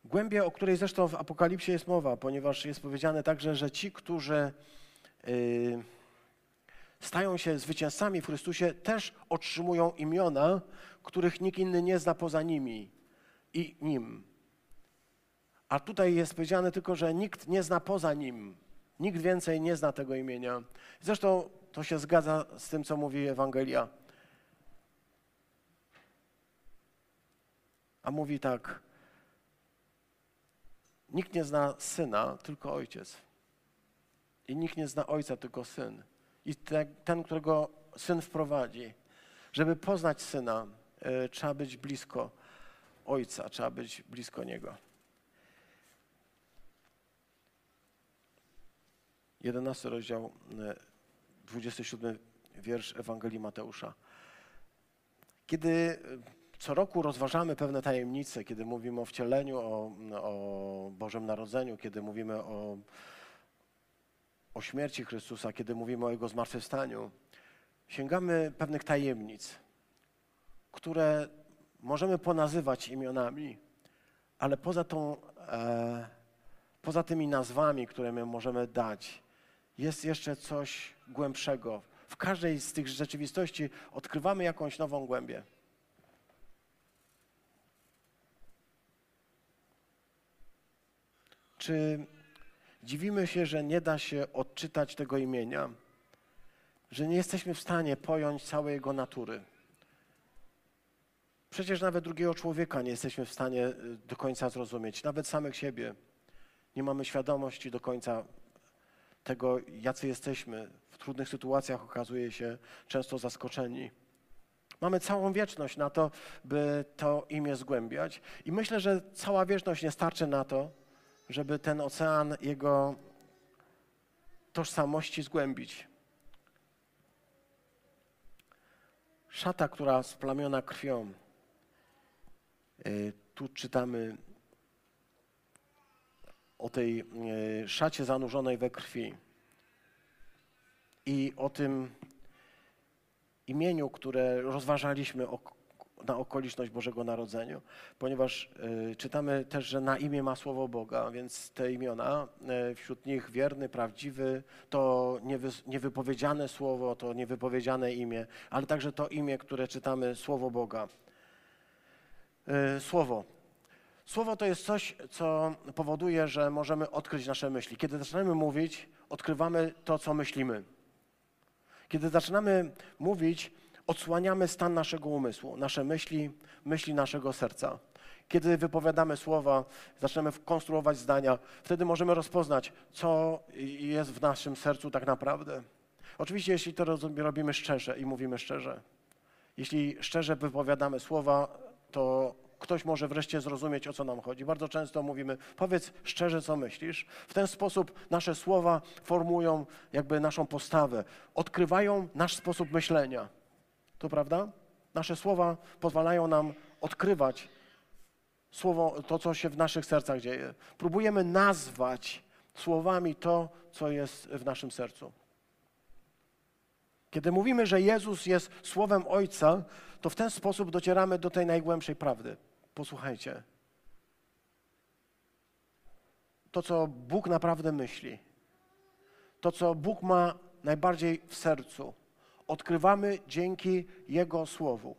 Głębię, o której zresztą w Apokalipsie jest mowa, ponieważ jest powiedziane także, że ci, którzy yy, stają się zwycięzcami w Chrystusie, też otrzymują imiona, których nikt inny nie zna poza nimi i nim. A tutaj jest powiedziane tylko, że nikt nie zna poza nim. Nikt więcej nie zna tego imienia. Zresztą to się zgadza z tym, co mówi Ewangelia. A mówi tak: Nikt nie zna syna, tylko ojciec. I nikt nie zna ojca, tylko syn. I ten, którego syn wprowadzi. Żeby poznać syna, y, trzeba być blisko ojca, trzeba być blisko niego. 11 rozdział, 27 e, wiersz Ewangelii Mateusza. Kiedy e, co roku rozważamy pewne tajemnice, kiedy mówimy o wcieleniu, o, o Bożym Narodzeniu, kiedy mówimy o, o śmierci Chrystusa, kiedy mówimy o Jego zmartwychwstaniu, sięgamy pewnych tajemnic, które możemy ponazywać imionami, ale poza, tą, e, poza tymi nazwami, które my możemy dać, jest jeszcze coś głębszego. W każdej z tych rzeczywistości odkrywamy jakąś nową głębię. Czy dziwimy się, że nie da się odczytać tego imienia, że nie jesteśmy w stanie pojąć całej jego natury? Przecież nawet drugiego człowieka nie jesteśmy w stanie y, do końca zrozumieć, nawet samych siebie. Nie mamy świadomości do końca tego, jacy jesteśmy. W trudnych sytuacjach okazuje się często zaskoczeni. Mamy całą wieczność na to, by to imię zgłębiać. I myślę, że cała wieczność nie starczy na to, żeby ten ocean jego tożsamości zgłębić. Szata, która splamiona krwią. Y, tu czytamy o tej e, szacie zanurzonej we krwi i o tym imieniu, które rozważaliśmy na okoliczność Bożego Narodzenia, ponieważ y, czytamy też, że na imię ma słowo Boga, więc te imiona, y, wśród nich wierny, prawdziwy, to niewy, niewypowiedziane słowo, to niewypowiedziane imię, ale także to imię, które czytamy, słowo Boga. Y, słowo. Słowo to jest coś, co powoduje, że możemy odkryć nasze myśli. Kiedy zaczynamy mówić, odkrywamy to, co myślimy. Kiedy zaczynamy mówić, odsłaniamy stan naszego umysłu, nasze myśli, myśli naszego serca. Kiedy wypowiadamy słowa, zaczynamy konstruować zdania, wtedy możemy rozpoznać, co jest w naszym sercu tak naprawdę. Oczywiście, jeśli to robimy szczerze i mówimy szczerze. Jeśli szczerze wypowiadamy słowa, to ktoś może wreszcie zrozumieć, o co nam chodzi. Bardzo często mówimy, powiedz szczerze, co myślisz. W ten sposób nasze słowa formują jakby naszą postawę, odkrywają nasz sposób myślenia. To prawda? Nasze słowa pozwalają nam odkrywać słowo, to, co się w naszych sercach dzieje. Próbujemy nazwać słowami to, co jest w naszym sercu. Kiedy mówimy, że Jezus jest słowem Ojca, to w ten sposób docieramy do tej najgłębszej prawdy. Posłuchajcie. To, co Bóg naprawdę myśli, to, co Bóg ma najbardziej w sercu, odkrywamy dzięki Jego Słowu.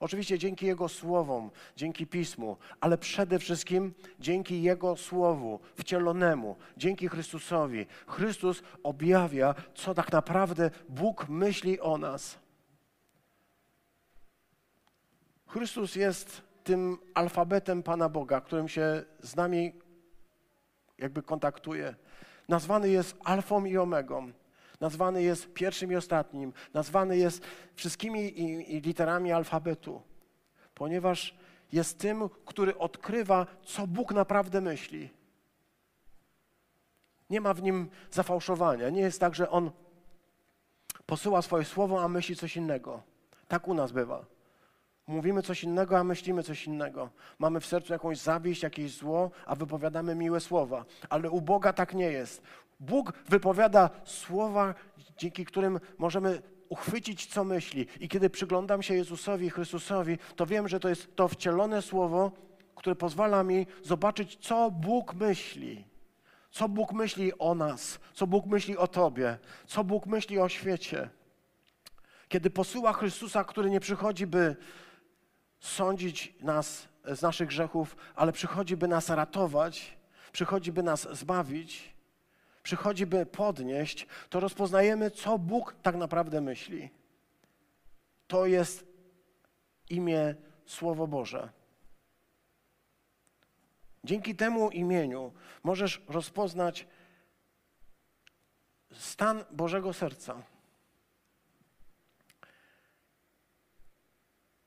Oczywiście dzięki Jego Słowom, dzięki Pismu, ale przede wszystkim dzięki Jego Słowu wcielonemu, dzięki Chrystusowi. Chrystus objawia, co tak naprawdę Bóg myśli o nas. Chrystus jest tym alfabetem Pana Boga, którym się z nami jakby kontaktuje. Nazwany jest alfą i omegą. Nazwany jest pierwszym i ostatnim. Nazwany jest wszystkimi i, i literami alfabetu, ponieważ jest tym, który odkrywa, co Bóg naprawdę myśli. Nie ma w nim zafałszowania. Nie jest tak, że on posyła swoje słowo, a myśli coś innego. Tak u nas bywa. Mówimy coś innego, a myślimy coś innego. Mamy w sercu jakąś zawiść, jakieś zło, a wypowiadamy miłe słowa. Ale u Boga tak nie jest. Bóg wypowiada słowa, dzięki którym możemy uchwycić, co myśli. I kiedy przyglądam się Jezusowi Chrystusowi, to wiem, że to jest to wcielone słowo, które pozwala mi zobaczyć, co Bóg myśli. Co Bóg myśli o nas, co Bóg myśli o Tobie, co Bóg myśli o świecie. Kiedy posyła Chrystusa, który nie przychodzi, by sądzić nas z naszych grzechów, ale przychodzi, by nas ratować, przychodzi, by nas zbawić, przychodzi, by podnieść, to rozpoznajemy, co Bóg tak naprawdę myśli. To jest imię Słowo Boże. Dzięki temu imieniu możesz rozpoznać stan Bożego serca.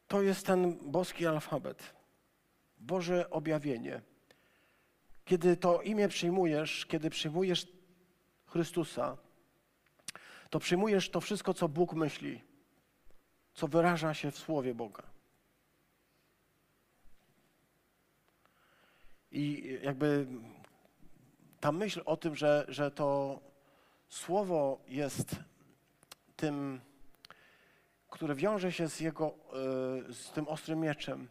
To jest ten boski alfabet, Boże objawienie. Kiedy to imię przyjmujesz, kiedy przyjmujesz Chrystusa, to przyjmujesz to wszystko, co Bóg myśli, co wyraża się w Słowie Boga. I jakby ta myśl o tym, że, że to Słowo jest tym które wiąże się z, jego, e, z tym ostrym mieczem,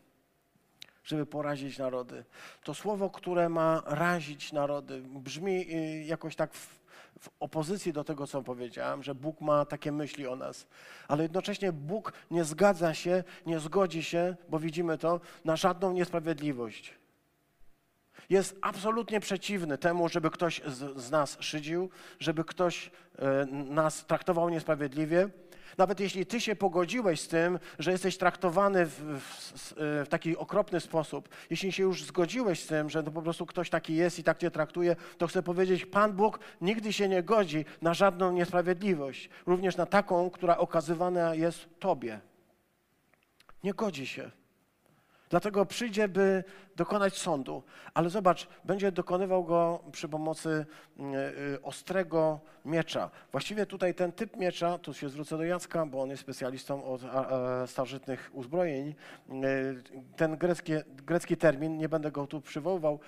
żeby porazić narody. To słowo, które ma razić narody, brzmi e, jakoś tak w, w opozycji do tego, co powiedziałem, że Bóg ma takie myśli o nas. Ale jednocześnie Bóg nie zgadza się, nie zgodzi się, bo widzimy to, na żadną niesprawiedliwość. Jest absolutnie przeciwny temu, żeby ktoś z, z nas szydził, żeby ktoś e, nas traktował niesprawiedliwie. Nawet jeśli ty się pogodziłeś z tym, że jesteś traktowany w, w, w, taki okropny sposób, jeśli się już zgodziłeś z tym, że to po prostu ktoś taki jest i tak cię traktuje, to chcę powiedzieć, Pan Bóg nigdy się nie godzi na żadną niesprawiedliwość, również na taką, która okazywana jest Tobie. Nie godzi się. Dlatego przyjdzie, by dokonać sądu. Ale zobacz, będzie dokonywał go przy pomocy y, y, ostrego miecza. Właściwie tutaj ten typ miecza, tu się zwrócę do Jacka, bo on jest specjalistą od starożytnych uzbrojeń. Y, ten grecki, grecki termin, nie będę go tu przywoływał,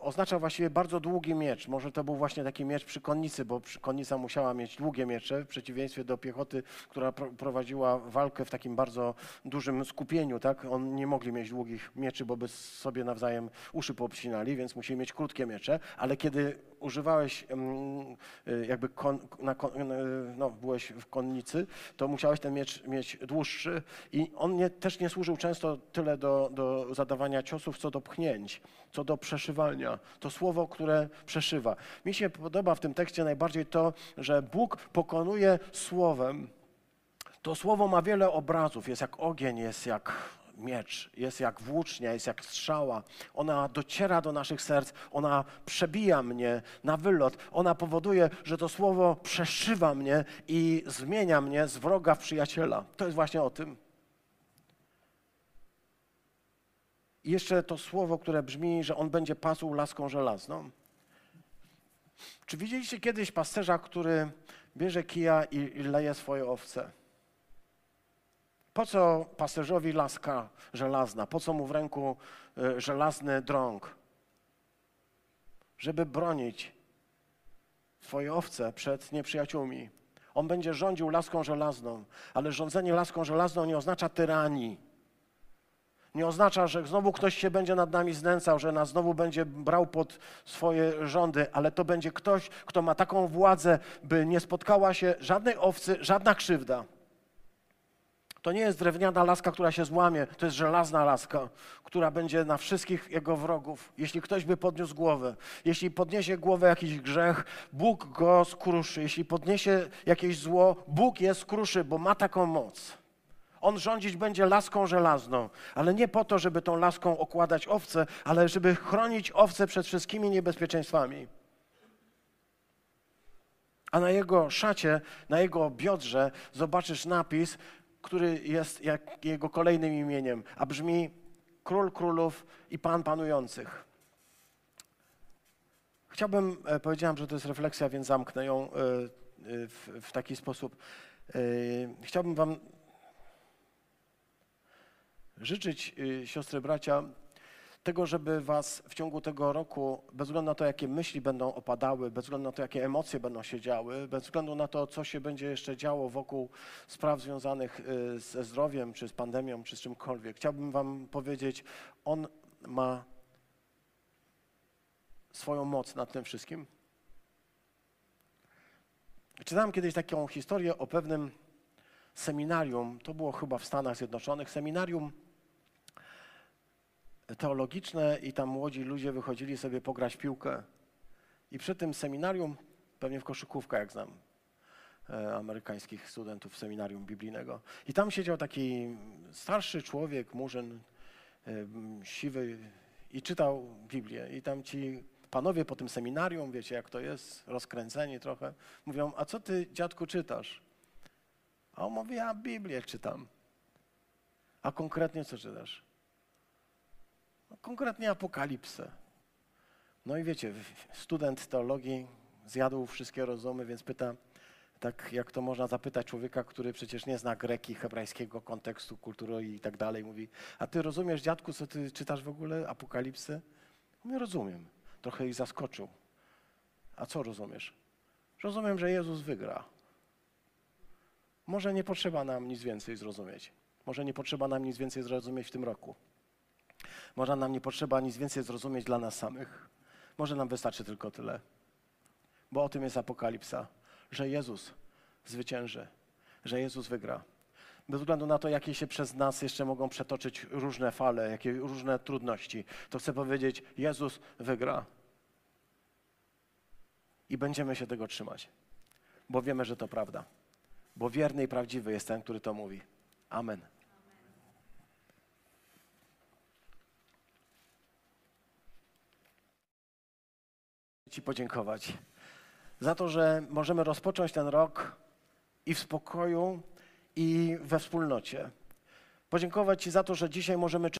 oznacza właściwie bardzo długi miecz. Może to był właśnie taki miecz przy konnicy, bo konnica musiała mieć długie miecze, w przeciwieństwie do piechoty, która pro, prowadziła walkę w takim bardzo dużym skupieniu. Tak? On nie mogli mieć długich mieczy, bo by sobie nawzajem uszy poobcinali, więc musieli mieć krótkie miecze, ale kiedy używałeś y, jakby kon, na, y, no, byłeś w konnicy, to musiałeś ten miecz mieć dłuższy i on nie, też nie służył często tyle do, do zadawania ciosów, co do pchnięć, co do przeszywania. To słowo, które przeszywa. Mi się podoba w tym tekście najbardziej to, że Bóg pokonuje słowem. To słowo ma wiele obrazów. Jest jak ogień, jest jak miecz, jest jak włócznia, jest jak strzała. Ona dociera do naszych serc, ona przebija mnie na wylot. Ona powoduje, że to słowo przeszywa mnie i zmienia mnie z wroga w przyjaciela. To jest właśnie o tym. I jeszcze to słowo, które brzmi, że on będzie pasł laską żelazną. Czy widzieliście kiedyś pasterza, który bierze kija i, i leje swoje owce? Po co pasterzowi laska żelazna? Po co mu w ręku y, żelazny drąg? Żeby bronić swoje owce przed nieprzyjaciółmi. On będzie rządził laską żelazną, ale rządzenie laską żelazną nie oznacza tyranii. Nie oznacza, że znowu ktoś się będzie nad nami znęcał, że nas znowu będzie brał pod swoje rządy, ale to będzie ktoś, kto ma taką władzę, by nie spotkała się żadnej owcy, żadna krzywda. To nie jest drewniana laska, która się złamie, to jest żelazna laska, która będzie na wszystkich jego wrogów. Jeśli ktoś by podniósł głowę, jeśli podniesie głowę jakiś grzech, Bóg go skruszy. Jeśli podniesie jakieś zło, Bóg je skruszy, bo ma taką moc. On rządzić będzie laską żelazną, ale nie po to, żeby tą laską okładać owce, ale żeby chronić owce przed wszystkimi niebezpieczeństwami. A na jego szacie, na jego biodrze zobaczysz napis, który jest jak jego kolejnym imieniem, a brzmi Król Królów i Pan Panujących. Chciałbym, e, powiedziałem, że to jest refleksja, więc zamknę ją e, e, w, w taki sposób. Chciałbym Wam życzyć, siostry, bracia, tego, żeby Was w ciągu tego roku, bez względu na to, jakie myśli będą opadały, bez względu na to, jakie emocje będą się działy, bez względu na to, co się będzie jeszcze działo wokół spraw związanych y, ze zdrowiem, czy z pandemią, czy z czymkolwiek, chciałbym Wam powiedzieć, On ma swoją moc nad tym wszystkim. Czytałem kiedyś taką historię o pewnym seminarium, to było chyba w Stanach Zjednoczonych, seminarium teologiczne i tam młodzi ludzie wychodzili sobie pograć piłkę. I przy tym seminarium, pewnie w koszykówkę, jak znam e, amerykańskich studentów seminarium biblijnego. I tam siedział taki starszy człowiek, murzyn, e, siwy i czytał Biblię. I tam ci panowie po tym seminarium, wiecie jak to jest, rozkręceni trochę, mówią, a co ty dziadku czytasz? A on mówi, ja Biblię czytam. A konkretnie co czytasz? Konkretnie apokalipsę. No i wiecie, student teologii zjadł wszystkie rozumy, więc pyta, tak jak to można zapytać człowieka, który przecież nie zna greki, hebrajskiego kontekstu, kultury i tak dalej. Mówi, a ty rozumiesz, dziadku, co ty czytasz w ogóle, apokalipsę? Mówi, rozumiem. Trochę ich zaskoczył. A co rozumiesz? Rozumiem, że Jezus wygra. Może nie potrzeba nam nic więcej zrozumieć. Może nie potrzeba nam nic więcej zrozumieć w tym roku. Może nam nie potrzeba nic więcej zrozumieć dla nas samych. Może nam wystarczy tylko tyle. Bo o tym jest apokalipsa, że Jezus zwycięży, że Jezus wygra. Bez względu na to, jakie się przez nas jeszcze mogą przetoczyć różne fale, jakie różne trudności, to chcę powiedzieć, Jezus wygra. I będziemy się tego trzymać, bo wiemy, że to prawda. Bo wierny i prawdziwy jest ten, który to mówi. Amen. Ci podziękować za to, że możemy rozpocząć ten rok i w spokoju, i we wspólnocie. Podziękować Ci za to, że dzisiaj możemy